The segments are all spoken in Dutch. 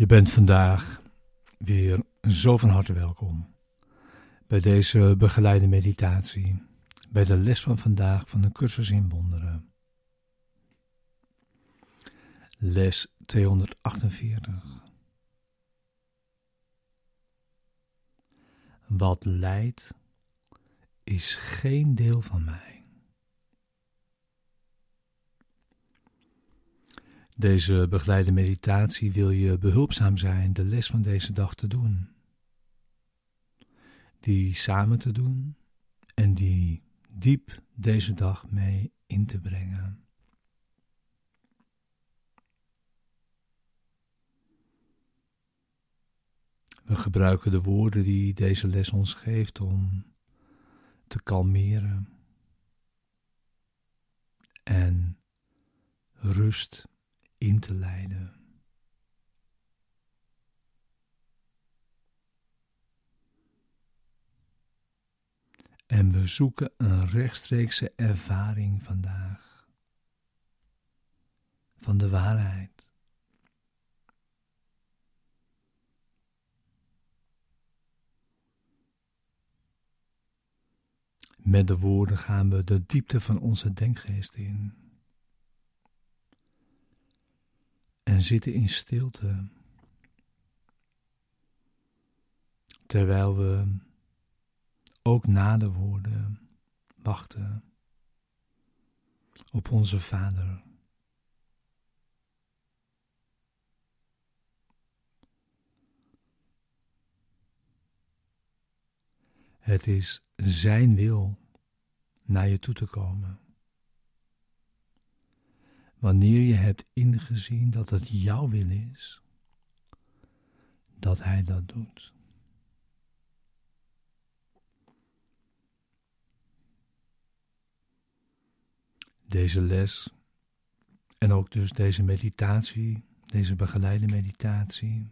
Je bent vandaag weer zo van harte welkom bij deze begeleide meditatie, bij de les van vandaag van de cursus in wonderen. Les 248. Wat leidt is geen deel van mij. Deze begeleide meditatie wil je behulpzaam zijn de les van deze dag te doen. Die samen te doen en die diep deze dag mee in te brengen. We gebruiken de woorden die deze les ons geeft om te kalmeren en rust in te leiden. En we zoeken een rechtstreekse ervaring vandaag van de waarheid. Met de woorden gaan we de diepte van onze denkgeest in. En zitten in stilte. Terwijl we ook na de woorden wachten op onze Vader. Het is Zijn wil naar je toe te komen. Wanneer je hebt ingezien dat het jouw wil is, dat Hij dat doet. Deze les en ook dus deze meditatie, deze begeleide meditatie,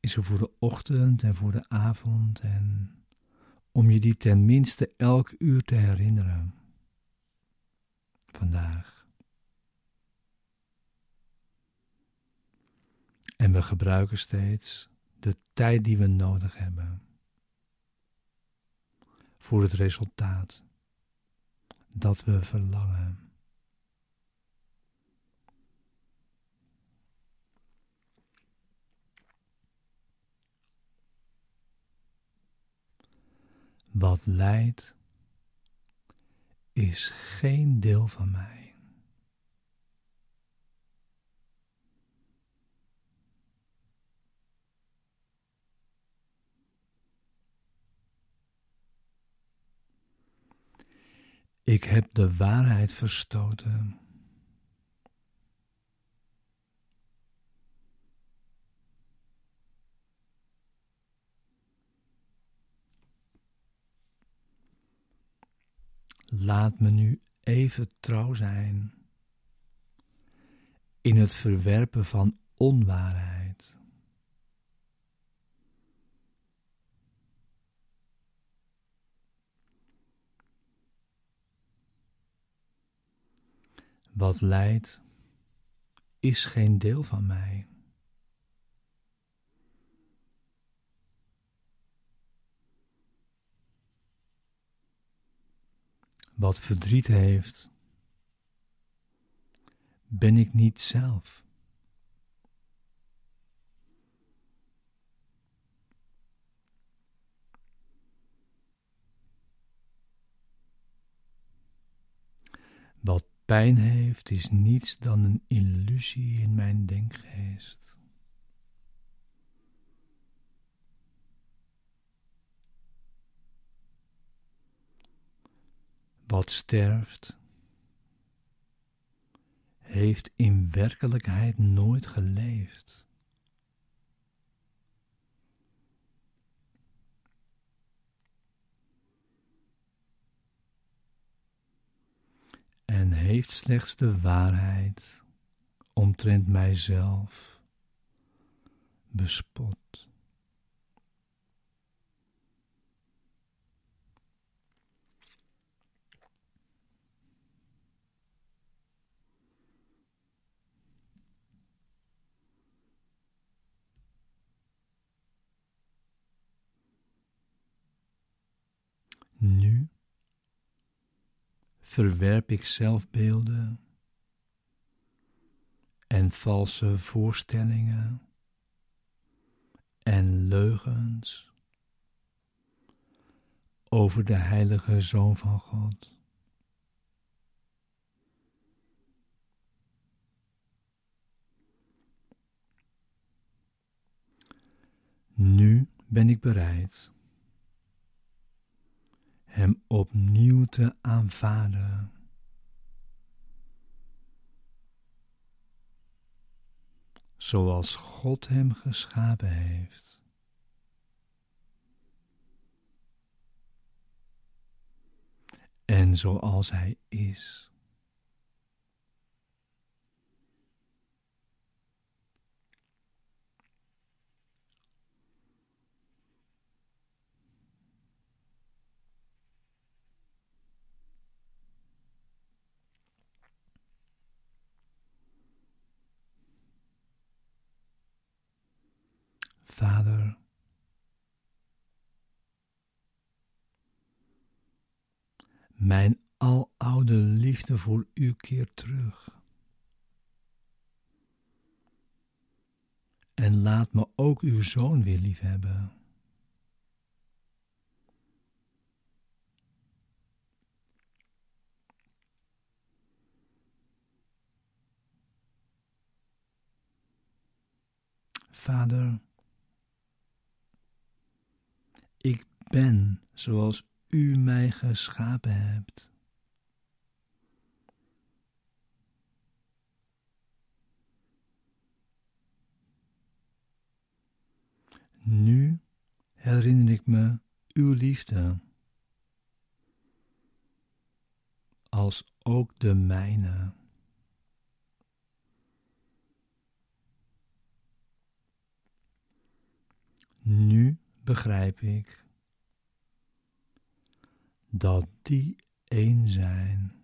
is er voor de ochtend en voor de avond en om je die tenminste elk uur te herinneren. Vandaag. En we gebruiken steeds de tijd die we nodig hebben voor het resultaat dat we verlangen. Wat leidt is geen deel van mij. Ik heb de waarheid verstoten. Laat me nu even trouw zijn in het verwerpen van onwaarheid. Wat leidt, is geen deel van mij. Wat verdriet heeft, ben ik niet zelf. Wat Pijn heeft is niets dan een illusie in mijn denkgeest. Wat sterft, heeft in werkelijkheid nooit geleefd. heeft slechts de waarheid omtrent mijzelf bespot. Nu verwerp ik zelfbeelden en valse voorstellingen en leugens over de heilige Zoon van God. Nu ben ik bereid Hem opnieuw te aanvaarden. Zoals God Hem geschapen heeft. En zoals Hij is. Vader, mijn aloude liefde voor u keert terug. En laat me ook uw zoon weer liefhebben. Vader, ik ben zoals u mij geschapen hebt. Nu herinner ik me uw liefde, als ook de mijne. Nu begrijp ik dat die één zijn.